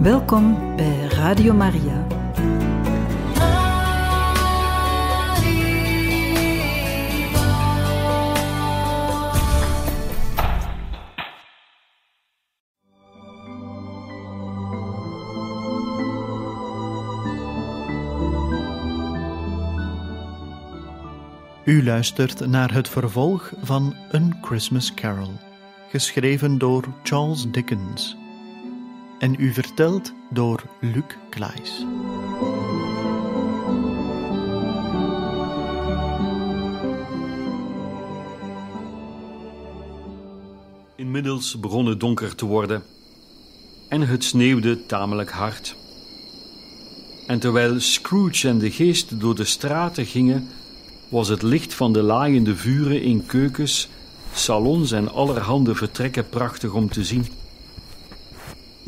Welkom bij Radio Maria. U luistert naar het vervolg van Een Christmas Carol, geschreven door Charles Dickens en u verteld door Luc Klaes. Inmiddels begon het donker te worden en het sneeuwde tamelijk hard. En terwijl Scrooge en de geest door de straten gingen, was het licht van de laaiende vuren in keukens, salons en allerhande vertrekken prachtig om te zien.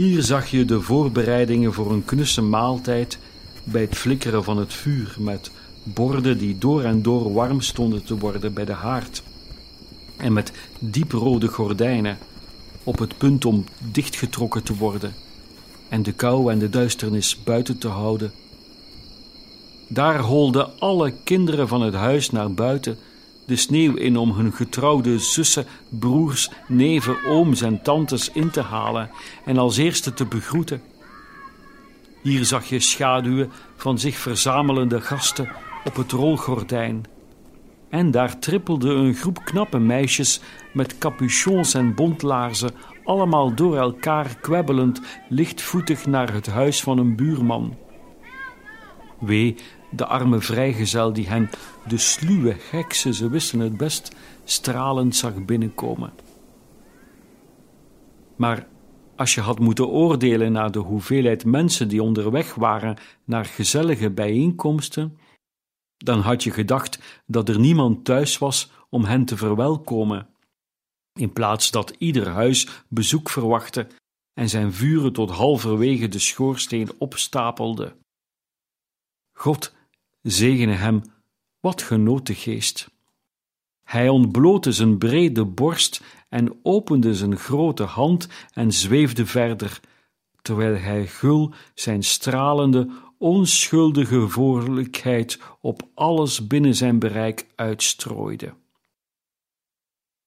Hier zag je de voorbereidingen voor een knusse maaltijd bij het flikkeren van het vuur, met borden die door en door warm stonden te worden bij de haard, en met dieprode gordijnen op het punt om dichtgetrokken te worden en de kou en de duisternis buiten te houden. Daar holden alle kinderen van het huis naar buiten de sneeuw in om hun getrouwde zussen, broers, neven, ooms en tantes in te halen en als eerste te begroeten. Hier zag je schaduwen van zich verzamelende gasten op het rolgordijn. En daar trippelde een groep knappe meisjes met capuchons en bontlaarzen, allemaal door elkaar kwebbelend, lichtvoetig naar het huis van een buurman. Wee de arme vrijgezel die hen, de sluwe heksen, ze wisten het best, stralend zag binnenkomen. Maar als je had moeten oordelen naar de hoeveelheid mensen die onderweg waren naar gezellige bijeenkomsten, dan had je gedacht dat er niemand thuis was om hen te verwelkomen, in plaats dat ieder huis bezoek verwachtte en zijn vuren tot halverwege de schoorsteen opstapelde. God zegene hem, wat genoot de geest. Hij ontblootte zijn brede borst en opende zijn grote hand en zweefde verder, terwijl hij gul zijn stralende, onschuldige voorlijkheid op alles binnen zijn bereik uitstrooide.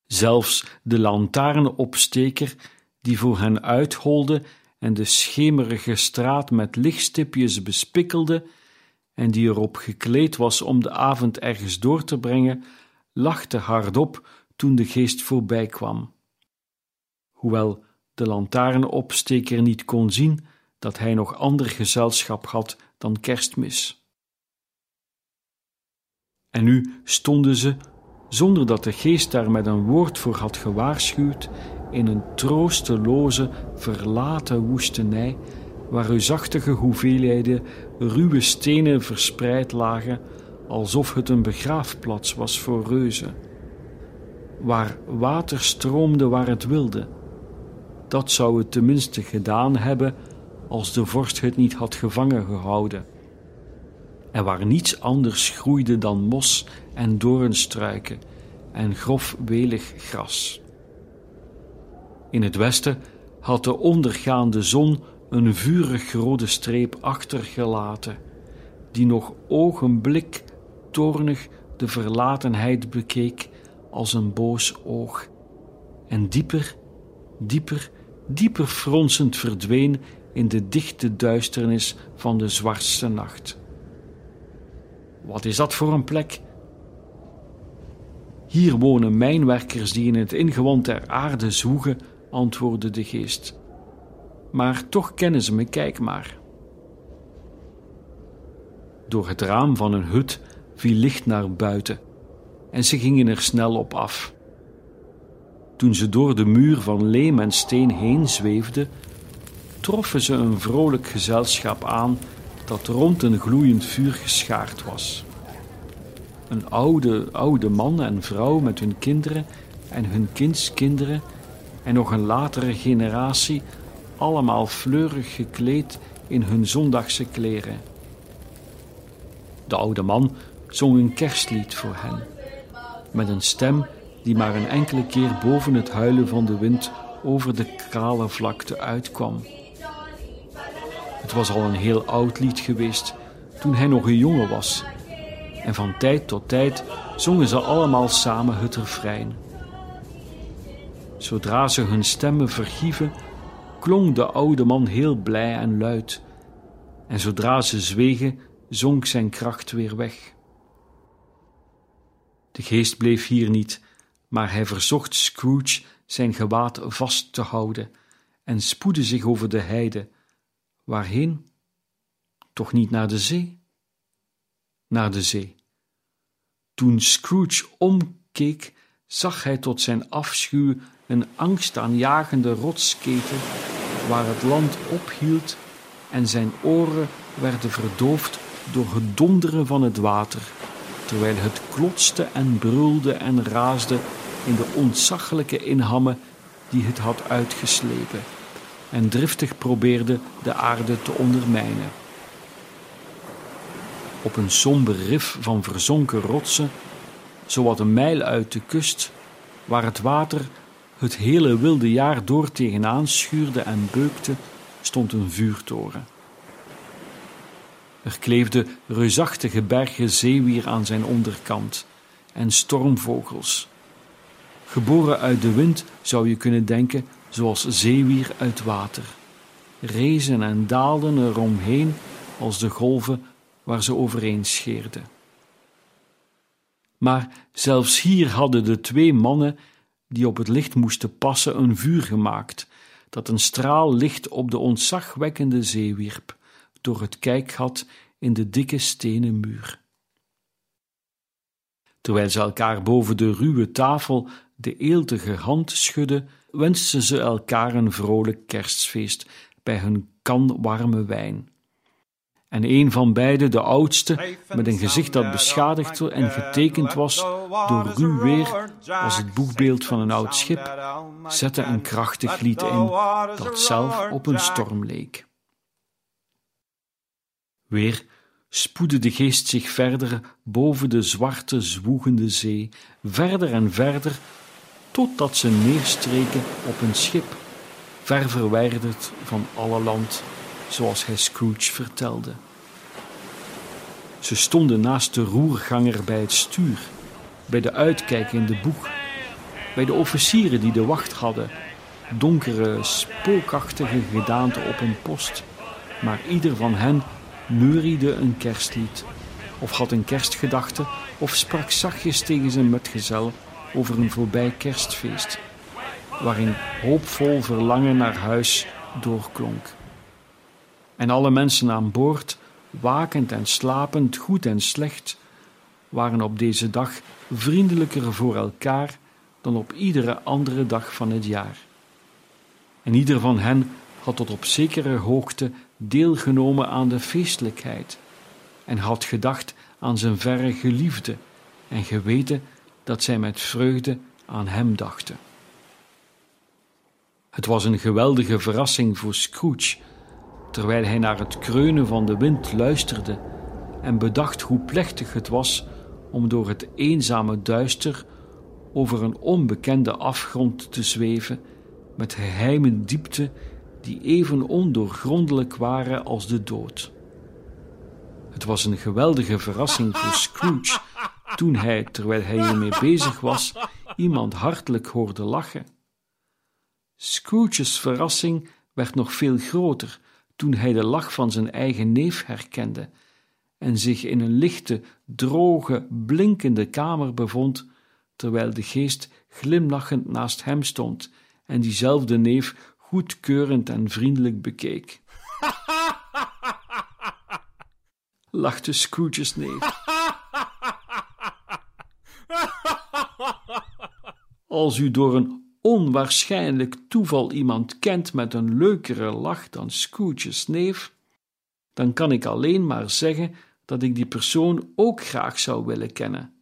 Zelfs de lantaarnopsteker, die voor hen uitholde en de schemerige straat met lichtstipjes bespikkelde, en die erop gekleed was om de avond ergens door te brengen, lachte hardop toen de geest voorbij kwam. Hoewel de lantaarnopsteker niet kon zien dat hij nog ander gezelschap had dan kerstmis. En nu stonden ze, zonder dat de geest daar met een woord voor had gewaarschuwd, in een troosteloze, verlaten woestenij waar reusachtige hoeveelheden ruwe stenen verspreid lagen, alsof het een begraafplaats was voor reuzen. Waar water stroomde waar het wilde. Dat zou het tenminste gedaan hebben als de vorst het niet had gevangen gehouden. En waar niets anders groeide dan mos en doornstruiken en grof welig gras. In het westen had de ondergaande zon een vurig rode streep achtergelaten, die nog ogenblik toornig de verlatenheid bekeek als een boos oog, en dieper, dieper, dieper fronsend verdween in de dichte duisternis van de zwartste nacht. Wat is dat voor een plek? Hier wonen mijnwerkers die in het ingewand der aarde zwoegen, antwoordde de geest maar toch kennen ze me, kijk maar. Door het raam van een hut viel licht naar buiten en ze gingen er snel op af. Toen ze door de muur van leem en steen heen zweefden, troffen ze een vrolijk gezelschap aan dat rond een gloeiend vuur geschaard was. Een oude, oude man en vrouw met hun kinderen en hun kindskinderen en nog een latere generatie allemaal fleurig gekleed in hun zondagse kleren. De oude man zong een kerstlied voor hen, met een stem die maar een enkele keer boven het huilen van de wind over de kale vlakte uitkwam. Het was al een heel oud lied geweest toen hij nog een jongen was. En van tijd tot tijd zongen ze allemaal samen het refrein. Zodra ze hun stemmen verhieven, klonk de oude man heel blij en luid. En zodra ze zwegen, zonk zijn kracht weer weg. De geest bleef hier niet, maar hij verzocht Scrooge zijn gewaad vast te houden en spoedde zich over de heide. Waarheen? Toch niet naar de zee? Naar de zee. Toen Scrooge omkeek, zag hij tot zijn afschuw een angstaanjagende rotsketen waar het land ophield en zijn oren werden verdoofd door het donderen van het water, terwijl het klotste en brulde en raasde in de ontzaglijke inhammen die het had uitgeslepen en driftig probeerde de aarde te ondermijnen. Op een somber rif van verzonken rotsen, zowat een mijl uit de kust, waar het water het hele wilde jaar door tegenaan schuurde en beukte, stond een vuurtoren. Er kleefden reusachtige bergen zeewier aan zijn onderkant en stormvogels. Geboren uit de wind zou je kunnen denken zoals zeewier uit water. Rezen en daalden eromheen als de golven waar ze overeen scheerden. Maar zelfs hier hadden de twee mannen die op het licht moesten passen een vuur gemaakt, dat een straal licht op de ontzagwekkende zee wierp, door het kijkgat in de dikke stenen muur. Terwijl ze elkaar boven de ruwe tafel de eeltige hand schudden, wensten ze elkaar een vrolijk kerstfeest bij hun kan warme wijn. En een van beiden, de oudste, met een gezicht dat beschadigd en getekend was door ruw weer als het boegbeeld van een oud schip, zette een krachtig lied in dat zelf op een storm leek. Weer spoedde de geest zich verder boven de zwarte, zwoegende zee, verder en verder, totdat ze neerstreken op een schip, ver verwijderd van alle land, zoals hij Scrooge vertelde. Ze stonden naast de roerganger bij het stuur, bij de uitkijk in de boeg, bij de officieren die de wacht hadden, donkere, spookachtige gedaanten op een post, maar ieder van hen neuriede een kerstlied, of had een kerstgedachte, of sprak zachtjes tegen zijn metgezel over een voorbij kerstfeest, waarin hoopvol verlangen naar huis doorklonk. En alle mensen aan boord, wakend en slapend, goed en slecht, waren op deze dag vriendelijker voor elkaar dan op iedere andere dag van het jaar. En ieder van hen had tot op zekere hoogte deelgenomen aan de feestelijkheid en had gedacht aan zijn verre geliefde en geweten dat zij met vreugde aan hem dachten. Het was een geweldige verrassing voor Scrooge, terwijl hij naar het kreunen van de wind luisterde en bedacht hoe plechtig het was om door het eenzame duister over een onbekende afgrond te zweven met geheime diepte die even ondoorgrondelijk waren als de dood. Het was een geweldige verrassing voor Scrooge toen hij, terwijl hij hiermee bezig was, iemand hartelijk hoorde lachen. Scrooge's verrassing werd nog veel groter toen hij de lach van zijn eigen neef herkende en zich in een lichte, droge, blinkende kamer bevond, terwijl de geest glimlachend naast hem stond en diezelfde neef goedkeurend en vriendelijk bekeek. Lachte Scrooge's neef. Als u door een onwaarschijnlijk toeval iemand kent met een leukere lach dan Scrooge's neef, dan kan ik alleen maar zeggen dat ik die persoon ook graag zou willen kennen.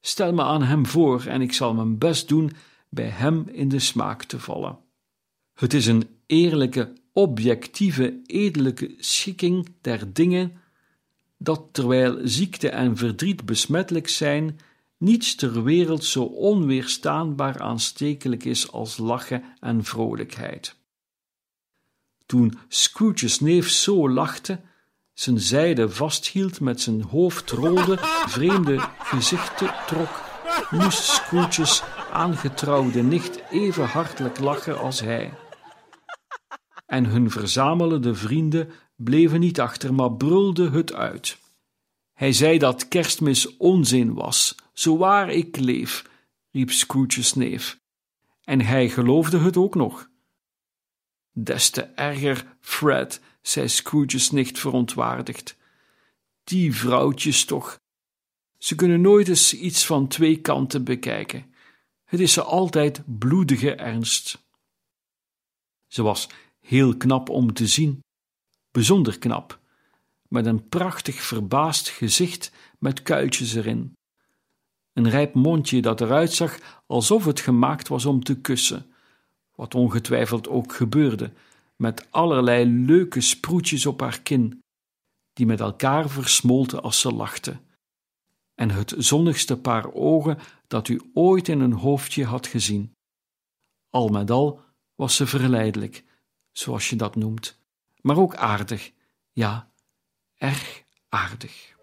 Stel me aan hem voor en ik zal mijn best doen bij hem in de smaak te vallen. Het is een eerlijke, objectieve, edelijke schikking der dingen, dat terwijl ziekte en verdriet besmettelijk zijn, niets ter wereld zo onweerstaanbaar aanstekelijk is als lachen en vrolijkheid. toen Scrooge's neef zo lachte, zijn zijde vasthield, met zijn hoofd rolde, vreemde gezichten trok, moest Scrooge's aangetrouwde nicht even hartelijk lachen als hij. En hun verzamelende vrienden bleven niet achter, maar brulden het uit. Hij zei dat kerstmis onzin was, zo waar ik leef, riep Scrooge's neef. En hij geloofde het ook nog. Des te erger, Fred, zei Scrooge's nicht verontwaardigd. Die vrouwtjes toch. Ze kunnen nooit eens iets van twee kanten bekijken. Het is ze altijd bloedige ernst. Ze was heel knap om te zien, bijzonder knap, met een prachtig verbaasd gezicht met kuiltjes erin. Een rijp mondje dat eruit zag alsof het gemaakt was om te kussen, wat ongetwijfeld ook gebeurde, met allerlei leuke sproetjes op haar kin, die met elkaar versmolten als ze lachte, en het zonnigste paar ogen dat u ooit in een hoofdje had gezien. Al met al was ze verleidelijk, zoals je dat noemt, maar ook aardig, ja, erg aardig.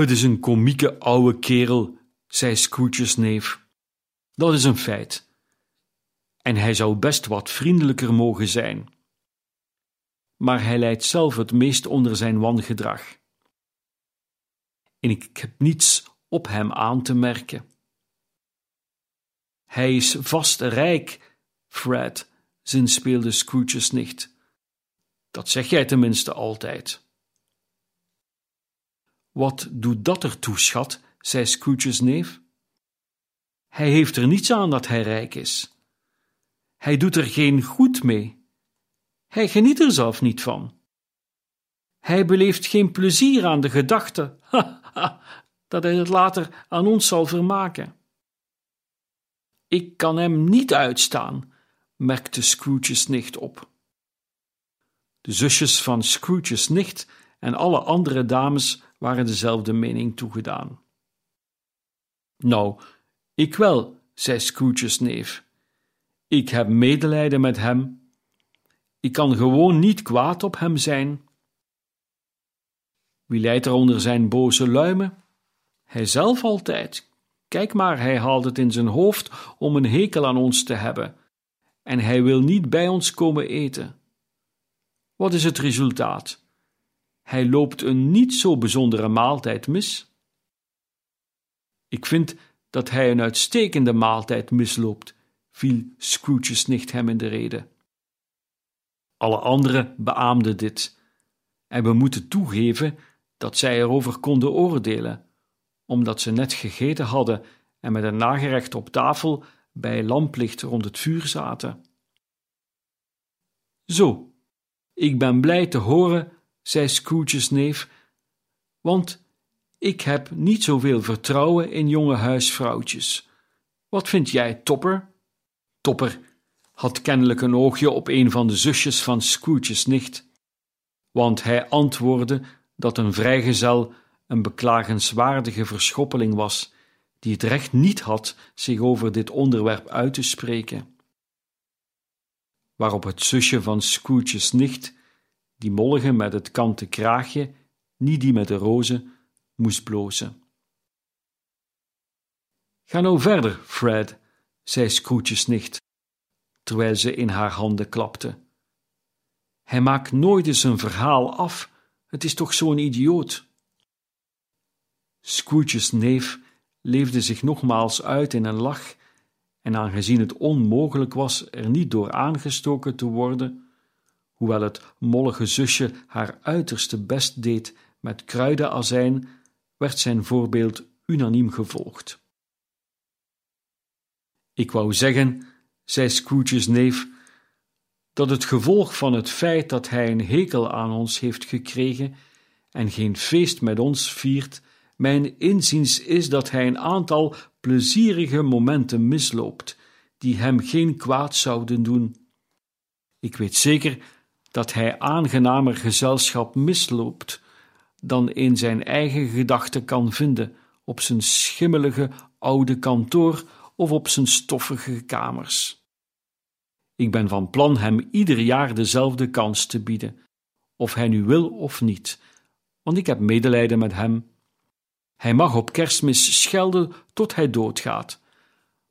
Het is een komieke oude kerel, zei Scrooge's neef. Dat is een feit. En hij zou best wat vriendelijker mogen zijn. Maar hij lijdt zelf het meest onder zijn wangedrag. En ik heb niets op hem aan te merken. Hij is vast rijk, Fred, zinspeelde Scrooge's nicht. Dat zeg jij tenminste altijd. Wat doet dat ertoe, schat? zei Scrooge's neef. Hij heeft er niets aan dat hij rijk is. Hij doet er geen goed mee. Hij geniet er zelf niet van. Hij beleeft geen plezier aan de gedachte dat hij het later aan ons zal vermaken. Ik kan hem niet uitstaan, merkte Scrooge's nicht op. De zusjes van Scrooge's nicht en alle andere dames waren dezelfde mening toegedaan. Nou, ik wel, zei Scrooge's neef. Ik heb medelijden met hem. Ik kan gewoon niet kwaad op hem zijn. Wie leidt er onder zijn boze luimen? Hij zelf altijd. Kijk maar, hij haalt het in zijn hoofd om een hekel aan ons te hebben, en hij wil niet bij ons komen eten. Wat is het resultaat? Hij loopt een niet zo bijzondere maaltijd mis. Ik vind dat hij een uitstekende maaltijd misloopt, viel Scrooge's nicht hem in de rede. Alle anderen beaamden dit, en we moeten toegeven dat zij erover konden oordelen, omdat ze net gegeten hadden en met een nagerecht op tafel bij lamplicht rond het vuur zaten. Zo, ik ben blij te horen, zei Scrooge's neef, want ik heb niet zoveel vertrouwen in jonge huisvrouwtjes. Wat vind jij, Topper? Topper had kennelijk een oogje op een van de zusjes van Scrooge's nicht, want hij antwoordde dat een vrijgezel een beklagenswaardige verschoppeling was, die het recht niet had zich over dit onderwerp uit te spreken. Waarop het zusje van Scrooge's nicht, die mollige met het kanten kraagje, niet die met de rozen, moest blozen. Ga nou verder, Fred, zei Scrooge's nicht, terwijl ze in haar handen klapte. Hij maakt nooit eens een verhaal af, het is toch zo'n idioot. Scrooge's neef leefde zich nogmaals uit in een lach, en aangezien het onmogelijk was er niet door aangestoken te worden, hoewel het mollige zusje haar uiterste best deed met kruidenazijn, werd zijn voorbeeld unaniem gevolgd. Ik wou zeggen, zei Scrooge's neef, dat het gevolg van het feit dat hij een hekel aan ons heeft gekregen en geen feest met ons viert, mijn inziens is dat hij een aantal plezierige momenten misloopt, die hem geen kwaad zouden doen. Ik weet zeker dat hij aangenamer gezelschap misloopt dan in zijn eigen gedachten kan vinden op zijn schimmelige oude kantoor of op zijn stoffige kamers. Ik ben van plan hem ieder jaar dezelfde kans te bieden, of hij nu wil of niet, want ik heb medelijden met hem hij mag op kerstmis schelden tot hij doodgaat,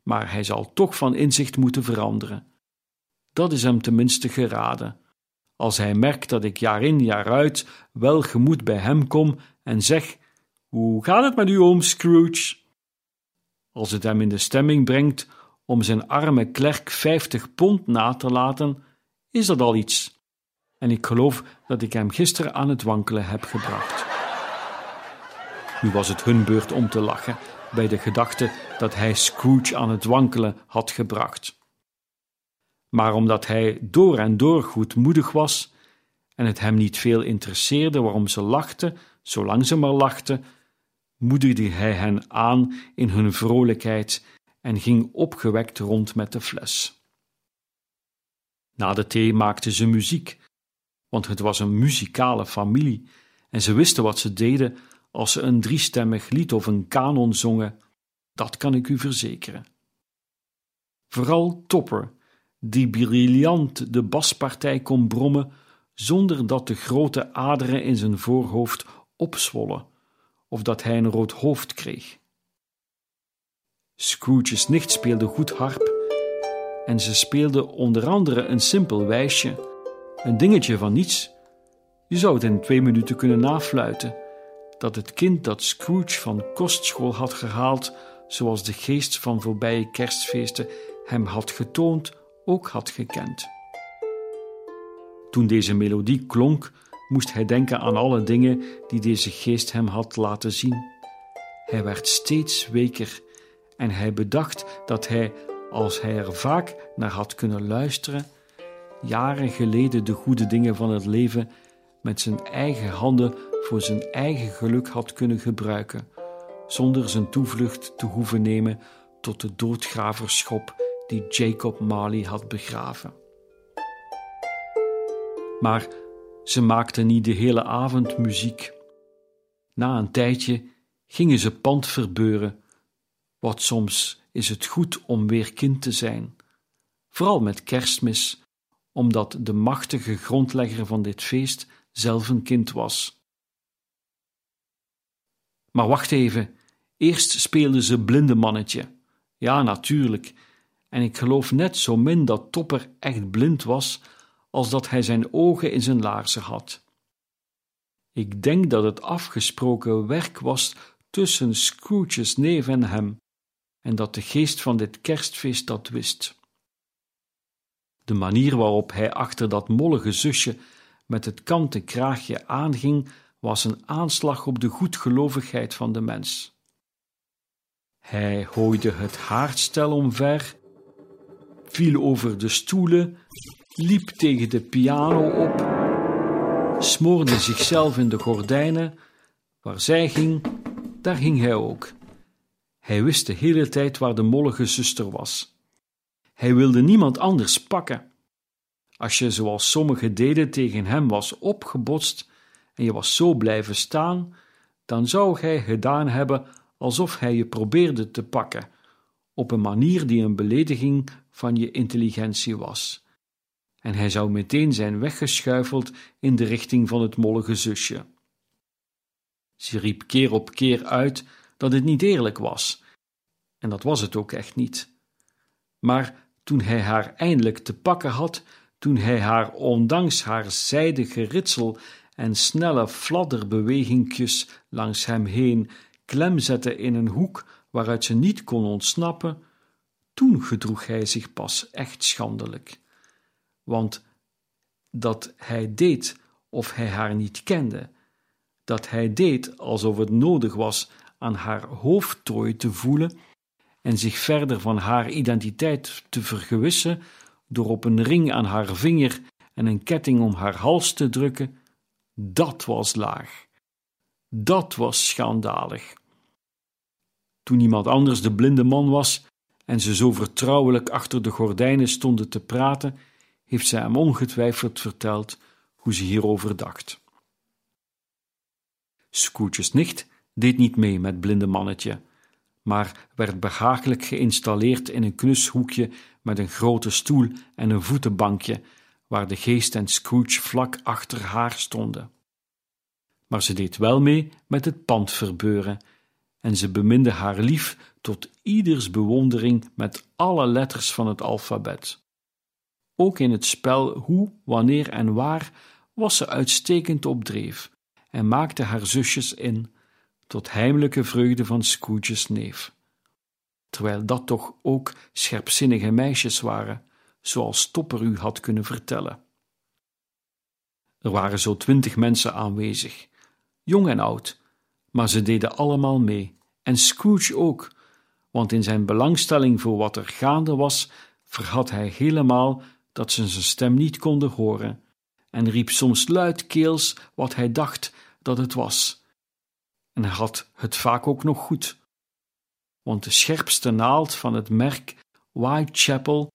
maar hij zal toch van inzicht moeten veranderen. Dat is hem tenminste geraden. Als hij merkt dat ik jaar in jaar uit welgemoed bij hem kom en zeg: Hoe gaat het met u, oom Scrooge? Als het hem in de stemming brengt om zijn arme klerk vijftig pond na te laten, is dat al iets. En ik geloof dat ik hem gisteren aan het wankelen heb gebracht. Nu was het hun beurt om te lachen bij de gedachte dat hij Scrooge aan het wankelen had gebracht. Maar omdat hij door en door goedmoedig was en het hem niet veel interesseerde waarom ze lachten, zolang ze maar lachten, moedigde hij hen aan in hun vrolijkheid en ging opgewekt rond met de fles. Na de thee maakten ze muziek, want het was een muzikale familie en ze wisten wat ze deden als ze een driestemmig lied of een kanon zongen, dat kan ik u verzekeren. Vooral Topper, die briljant de baspartij kon brommen zonder dat de grote aderen in zijn voorhoofd opzwollen of dat hij een rood hoofd kreeg. Scrooge's nicht speelde goed harp en ze speelde onder andere een simpel wijsje, een dingetje van niets. Je zou het in twee minuten kunnen nafluiten dat het kind dat Scrooge van kostschool had gehaald, zoals de geest van voorbije kerstfeesten hem had getoond, ook had gekend. Toen deze melodie klonk, moest hij denken aan alle dingen die deze geest hem had laten zien. Hij werd steeds weker en hij bedacht dat hij, als hij er vaak naar had kunnen luisteren, jaren geleden de goede dingen van het leven met zijn eigen handen voor zijn eigen geluk had kunnen gebruiken, zonder zijn toevlucht te hoeven nemen tot de doodgraverschop die Jacob Marley had begraven. Maar ze maakten niet de hele avond muziek. Na een tijdje gingen ze pand verbeuren, wat soms is het goed om weer kind te zijn, vooral met kerstmis, omdat de machtige grondlegger van dit feest zelf een kind was. Maar wacht even, eerst speelden ze blinde mannetje. Ja, natuurlijk, en ik geloof net zo min dat Topper echt blind was, als dat hij zijn ogen in zijn laarzen had. Ik denk dat het afgesproken werk was tussen Scrooge's neef en hem, en dat de geest van dit kerstfeest dat wist. De manier waarop hij achter dat mollige zusje met het kanten kraagje aanging, was een aanslag op de goedgelovigheid van de mens. Hij hooide het haardstel omver, viel over de stoelen, liep tegen de piano op, smoorde zichzelf in de gordijnen. Waar zij ging, daar ging hij ook. Hij wist de hele tijd waar de mollige zuster was. Hij wilde niemand anders pakken. Als je, zoals sommigen deden, tegen hem was opgebotst en je was zo blijven staan, dan zou hij gedaan hebben alsof hij je probeerde te pakken, op een manier die een belediging van je intelligentie was. En hij zou meteen zijn weggeschuifeld in de richting van het mollige zusje. Ze riep keer op keer uit dat het niet eerlijk was, en dat was het ook echt niet. Maar toen hij haar eindelijk te pakken had, toen hij haar ondanks haar zijde geritsel en snelle fladderbewegingjes langs hem heen klem zette in een hoek waaruit ze niet kon ontsnappen, toen gedroeg hij zich pas echt schandelijk. Want dat hij deed of hij haar niet kende, dat hij deed alsof het nodig was aan haar hoofdtooi te voelen en zich verder van haar identiteit te vergewissen door op een ring aan haar vinger en een ketting om haar hals te drukken, dat was laag. Dat was schandalig. Toen iemand anders de blinde man was en ze zo vertrouwelijk achter de gordijnen stonden te praten, heeft zij hem ongetwijfeld verteld hoe ze hierover dacht. Scrooge's nicht deed niet mee met blinde mannetje, maar werd behagelijk geïnstalleerd in een knus hoekje met een grote stoel en een voetenbankje, waar de geest en Scrooge vlak achter haar stonden. Maar ze deed wel mee met het pand verbeuren, en ze beminde haar lief tot ieders bewondering met alle letters van het alfabet. Ook in het spel hoe, wanneer en waar was ze uitstekend op dreef en maakte haar zusjes in, tot heimelijke vreugde van Scrooge's neef. Terwijl dat toch ook scherpzinnige meisjes waren, zoals Topper u had kunnen vertellen. Er waren zo twintig mensen aanwezig, jong en oud, maar ze deden allemaal mee, en Scrooge ook, want in zijn belangstelling voor wat er gaande was, vergat hij helemaal dat ze zijn stem niet konden horen, en riep soms luidkeels wat hij dacht dat het was. En hij had het vaak ook nog goed, want de scherpste naald van het merk Whitechapel,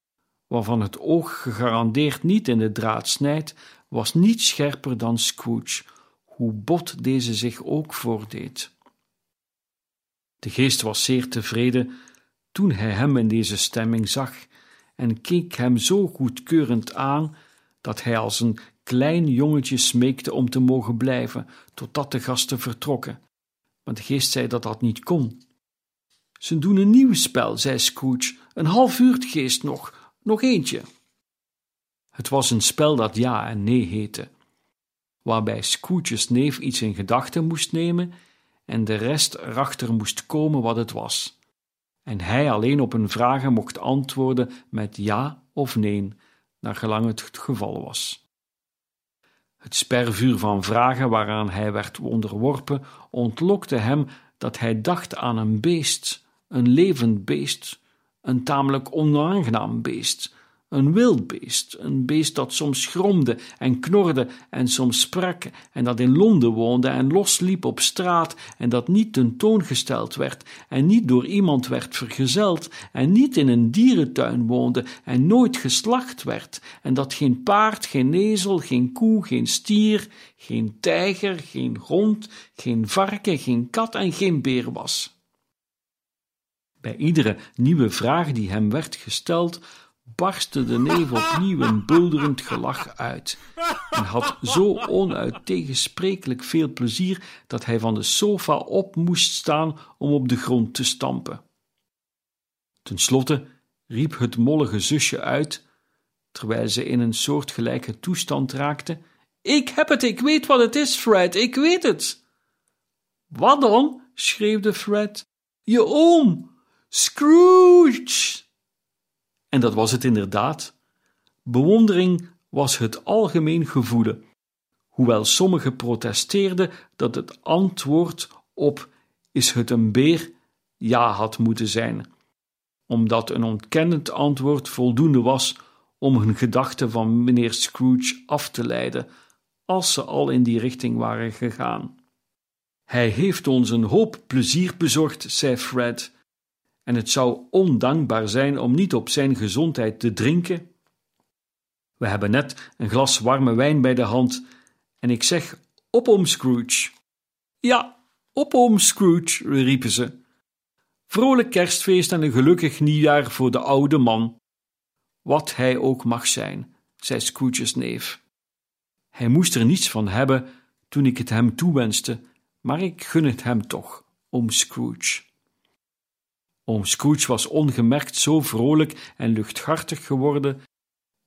waarvan het oog gegarandeerd niet in de draad snijdt, was niet scherper dan Scrooge, hoe bot deze zich ook voordeed. De geest was zeer tevreden toen hij hem in deze stemming zag en keek hem zo goedkeurend aan dat hij als een klein jongetje smeekte om te mogen blijven totdat de gasten vertrokken. Maar de geest zei dat dat niet kon. Ze doen een nieuw spel, zei Scrooge. Een half uur geest nog, nog eentje. Het was een spel dat ja en nee heette, waarbij Scrooge's neef iets in gedachten moest nemen en de rest erachter moest komen wat het was en hij alleen op een vragen mocht antwoorden met ja of nee, naar gelang het geval was. Het spervuur van vragen waaraan hij werd onderworpen ontlokte hem dat hij dacht aan een beest, een levend beest, een tamelijk onaangenaam beest, Een wild beest, een beest dat soms gromde en knorde en soms sprak en dat in Londen woonde en losliep op straat en dat niet tentoongesteld werd en niet door iemand werd vergezeld en niet in een dierentuin woonde en nooit geslacht werd en dat geen paard, geen ezel, geen koe, geen stier, geen tijger, geen hond, geen varken, geen kat en geen beer was. Bij iedere nieuwe vraag die hem werd gesteld, barstte de neef opnieuw een bulderend gelach uit en had zo onuittegensprekelijk veel plezier dat hij van de sofa op moest staan om op de grond te stampen. Ten slotte riep het mollige zusje uit, terwijl ze in een soortgelijke toestand raakte: Ik heb het, ik weet wat het is, Fred, ik weet het. Wat dan? schreeuwde Fred. Je oom, Scrooge! En dat was het inderdaad. Bewondering was het algemeen gevoelen, hoewel sommigen protesteerden dat het antwoord op is het een beer ja had moeten zijn, omdat een ontkennend antwoord voldoende was om hun gedachten van meneer Scrooge af te leiden, als ze al in die richting waren gegaan. Hij heeft ons een hoop plezier bezorgd, zei Fred, en het zou ondankbaar zijn om niet op zijn gezondheid te drinken. We hebben net een glas warme wijn bij de hand en ik zeg: Op om Scrooge. Ja, op om Scrooge, riepen ze. Vrolijk kerstfeest en een gelukkig nieuwjaar voor de oude man. Wat hij ook mag zijn, zei Scrooge's neef. Hij moest er niets van hebben toen ik het hem toewenste, maar ik gun het hem toch, om Scrooge. Oom Scrooge was ongemerkt zo vrolijk en luchthartig geworden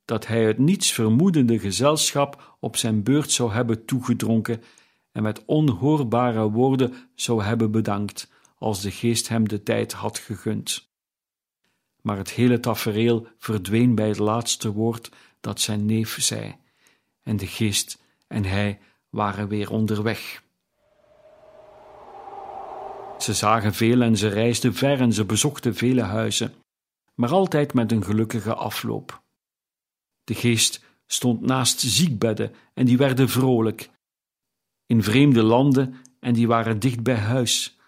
dat hij het niets vermoedende gezelschap op zijn beurt zou hebben toegedronken en met onhoorbare woorden zou hebben bedankt, als de geest hem de tijd had gegund. Maar het hele tafereel verdween bij het laatste woord dat zijn neef zei, en de geest en hij waren weer onderweg. Ze zagen veel en ze reisden ver en ze bezochten vele huizen, maar altijd met een gelukkige afloop. De geest stond naast ziekbedden en die werden vrolijk. In vreemde landen en die waren dicht bij huis.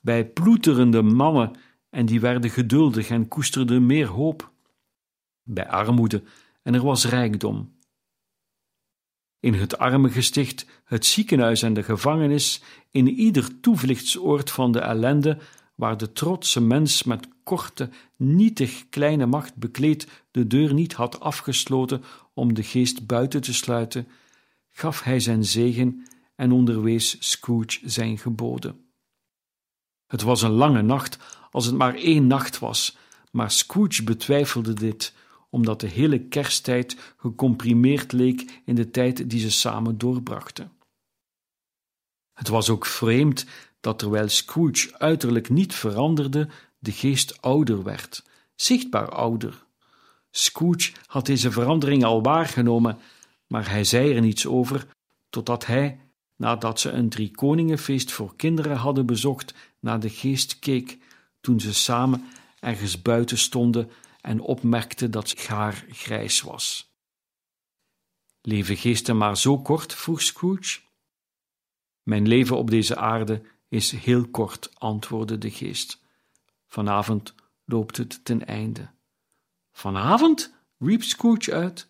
Bij ploeterende mannen en die werden geduldig en koesterden meer hoop. Bij armoede en er was rijkdom. In het armengesticht, het ziekenhuis en de gevangenis, in ieder toevluchtsoord van de ellende, waar de trotse mens met korte, nietig kleine macht bekleed de deur niet had afgesloten om de geest buiten te sluiten, gaf hij zijn zegen en onderwees Scrooge zijn geboden. Het was een lange nacht, als het maar één nacht was, maar Scrooge betwijfelde dit, omdat de hele kersttijd gecomprimeerd leek in de tijd die ze samen doorbrachten. Het was ook vreemd dat terwijl Scrooge uiterlijk niet veranderde, de geest ouder werd, zichtbaar ouder. Scrooge had deze verandering al waargenomen, maar hij zei er niets over, totdat hij, nadat ze een driekoningenfeest voor kinderen hadden bezocht, naar de geest keek, toen ze samen ergens buiten stonden en opmerkte dat haar grijs was. Leven geesten maar zo kort? vroeg Scrooge. Mijn leven op deze aarde is heel kort, antwoordde de geest. Vanavond loopt het ten einde. Vanavond? riep Scrooge uit.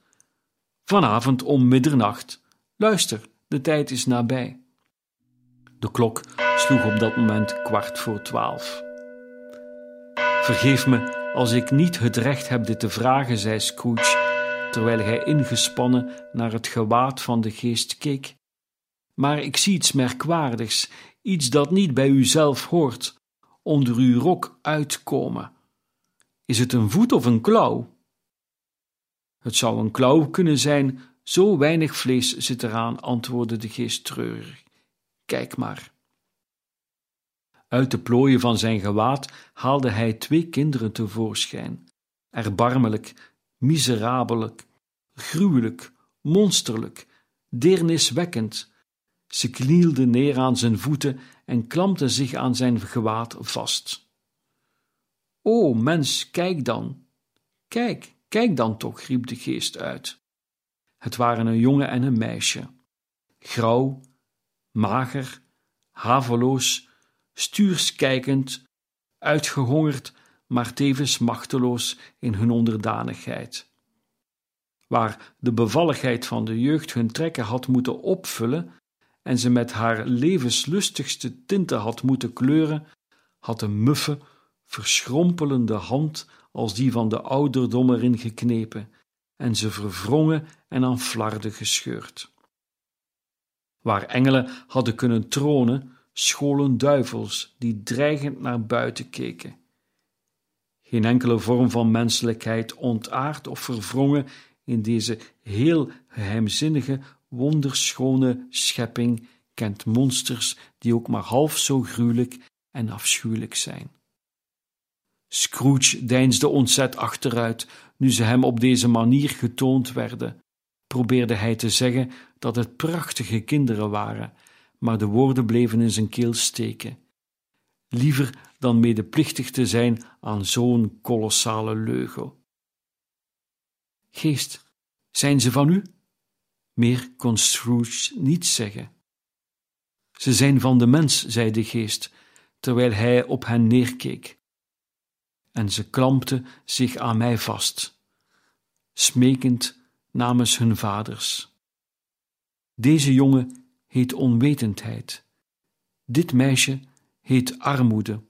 Vanavond om middernacht. Luister, de tijd is nabij. De klok sloeg op dat moment kwart voor twaalf. Vergeef me als ik niet het recht heb dit te vragen, zei Scrooge, terwijl hij ingespannen naar het gewaad van de geest keek. Maar ik zie iets merkwaardigs, iets dat niet bij u zelf hoort, onder uw rok uitkomen. Is het een voet of een klauw? Het zou een klauw kunnen zijn, zo weinig vlees zit eraan, antwoordde de geest treurig. Kijk maar. Uit de plooien van zijn gewaad haalde hij twee kinderen tevoorschijn, erbarmelijk, miserabelijk, gruwelijk, monsterlijk, deerniswekkend. Ze knielden neer aan zijn voeten en klampten zich aan zijn gewaad vast. O mens, kijk dan, kijk, kijk dan toch, riep de geest uit. Het waren een jongen en een meisje. Grauw, mager, haveloos, stuurskijkend, uitgehongerd, maar tevens machteloos in hun onderdanigheid. Waar de bevalligheid van de jeugd hun trekken had moeten opvullen en ze met haar levenslustigste tinten had moeten kleuren, had een muffe, verschrompelende hand als die van de ouderdom erin geknepen en ze verwrongen en aan flarden gescheurd. Waar engelen hadden kunnen tronen, scholen duivels die dreigend naar buiten keken. Geen enkele vorm van menselijkheid ontaard of verwrongen in deze heel geheimzinnige, wonderschone schepping kent monsters die ook maar half zo gruwelijk en afschuwelijk zijn. Scrooge deinsde ontzet achteruit nu ze hem op deze manier getoond werden. Probeerde hij te zeggen dat het prachtige kinderen waren, maar de woorden bleven in zijn keel steken. Liever dan medeplichtig te zijn aan zo'n kolossale leugen. Geest, zijn ze van u? Meer kon Scrooge niet zeggen. Ze zijn van de mens, zei de geest, terwijl hij op hen neerkeek. En ze klampten zich aan mij vast, smekend namens hun vaders. Deze jongen heet onwetendheid. Dit meisje heet armoede.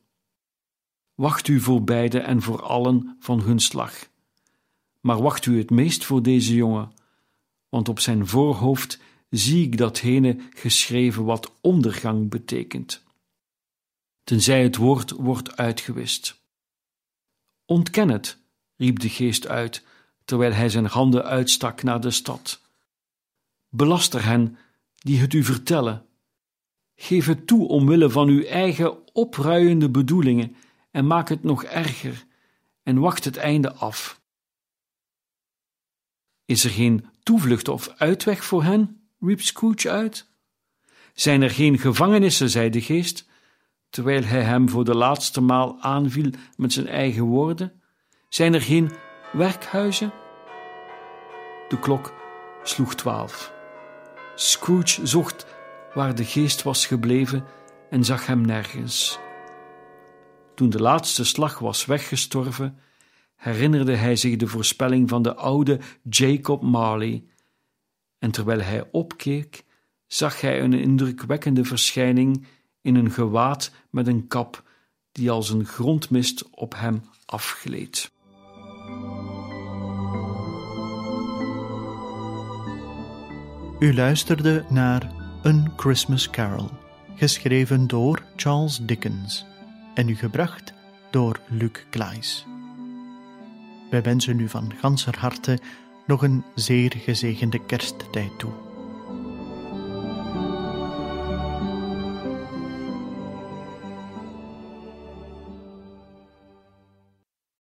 Wacht u voor beide en voor allen van hun slag. Maar wacht u het meest voor deze jongen, want op zijn voorhoofd zie ik datgene geschreven wat ondergang betekent. Tenzij het woord wordt uitgewist. Ontken het, riep de geest uit, terwijl hij zijn handen uitstak naar de stad. Belaster hen die het u vertellen. Geef het toe omwille van uw eigen opruiende bedoelingen en maak het nog erger en wacht het einde af. Is er geen toevlucht of uitweg voor hen? riep Scrooge uit. Zijn er geen gevangenissen, zei de geest, terwijl hij hem voor de laatste maal aanviel met zijn eigen woorden. Zijn er geen werkhuizen? De klok sloeg twaalf. Scrooge zocht waar de geest was gebleven en zag hem nergens. Toen de laatste slag was weggestorven, herinnerde hij zich de voorspelling van de oude Jacob Marley, en terwijl hij opkeek, zag hij een indrukwekkende verschijning in een gewaad met een kap die als een grondmist op hem afgleed. U luisterde naar Een Christmas Carol, geschreven door Charles Dickens en u gebracht door Luc Klaes. Wij wensen u van ganser harte nog een zeer gezegende kersttijd toe.